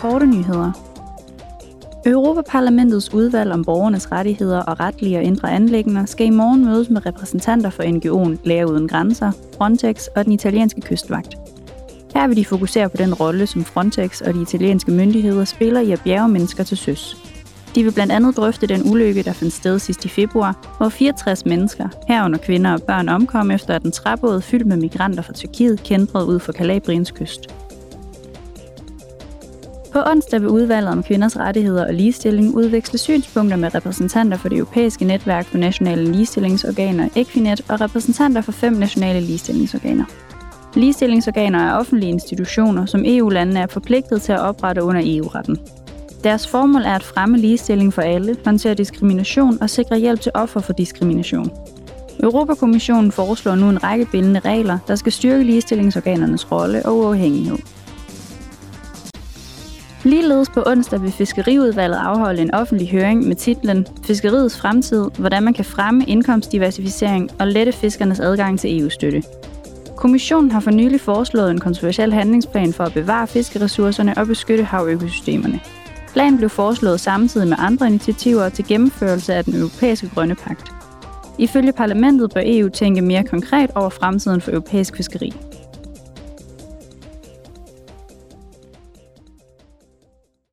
korte nyheder. Europaparlamentets udvalg om borgernes rettigheder og retlige og indre anlæggender skal i morgen mødes med repræsentanter for NGO'en Læger Uden Grænser, Frontex og den italienske kystvagt. Her vil de fokusere på den rolle, som Frontex og de italienske myndigheder spiller i at bjerge mennesker til søs. De vil blandt andet drøfte den ulykke, der fandt sted sidst i februar, hvor 64 mennesker, herunder kvinder og børn, omkom efter at en træbåd fyldt med migranter fra Tyrkiet kændrede ud for Kalabriens kyst. På onsdag vil udvalget om kvinders rettigheder og ligestilling udveksle synspunkter med repræsentanter for det europæiske netværk for nationale ligestillingsorganer, Equinet, og repræsentanter for fem nationale ligestillingsorganer. Ligestillingsorganer er offentlige institutioner, som EU-landene er forpligtet til at oprette under EU-retten. Deres formål er at fremme ligestilling for alle, håndtere diskrimination og sikre hjælp til offer for diskrimination. Europakommissionen foreslår nu en række bindende regler, der skal styrke ligestillingsorganernes rolle og uafhængighed. Ligeledes på onsdag vil Fiskeriudvalget afholde en offentlig høring med titlen Fiskeriets fremtid, hvordan man kan fremme indkomstdiversificering og lette fiskernes adgang til EU-støtte. Kommissionen har for nylig foreslået en kontroversiel handlingsplan for at bevare fiskeressourcerne og beskytte havøkosystemerne. Planen blev foreslået samtidig med andre initiativer til gennemførelse af den europæiske grønne pagt. Ifølge parlamentet bør EU tænke mere konkret over fremtiden for europæisk fiskeri.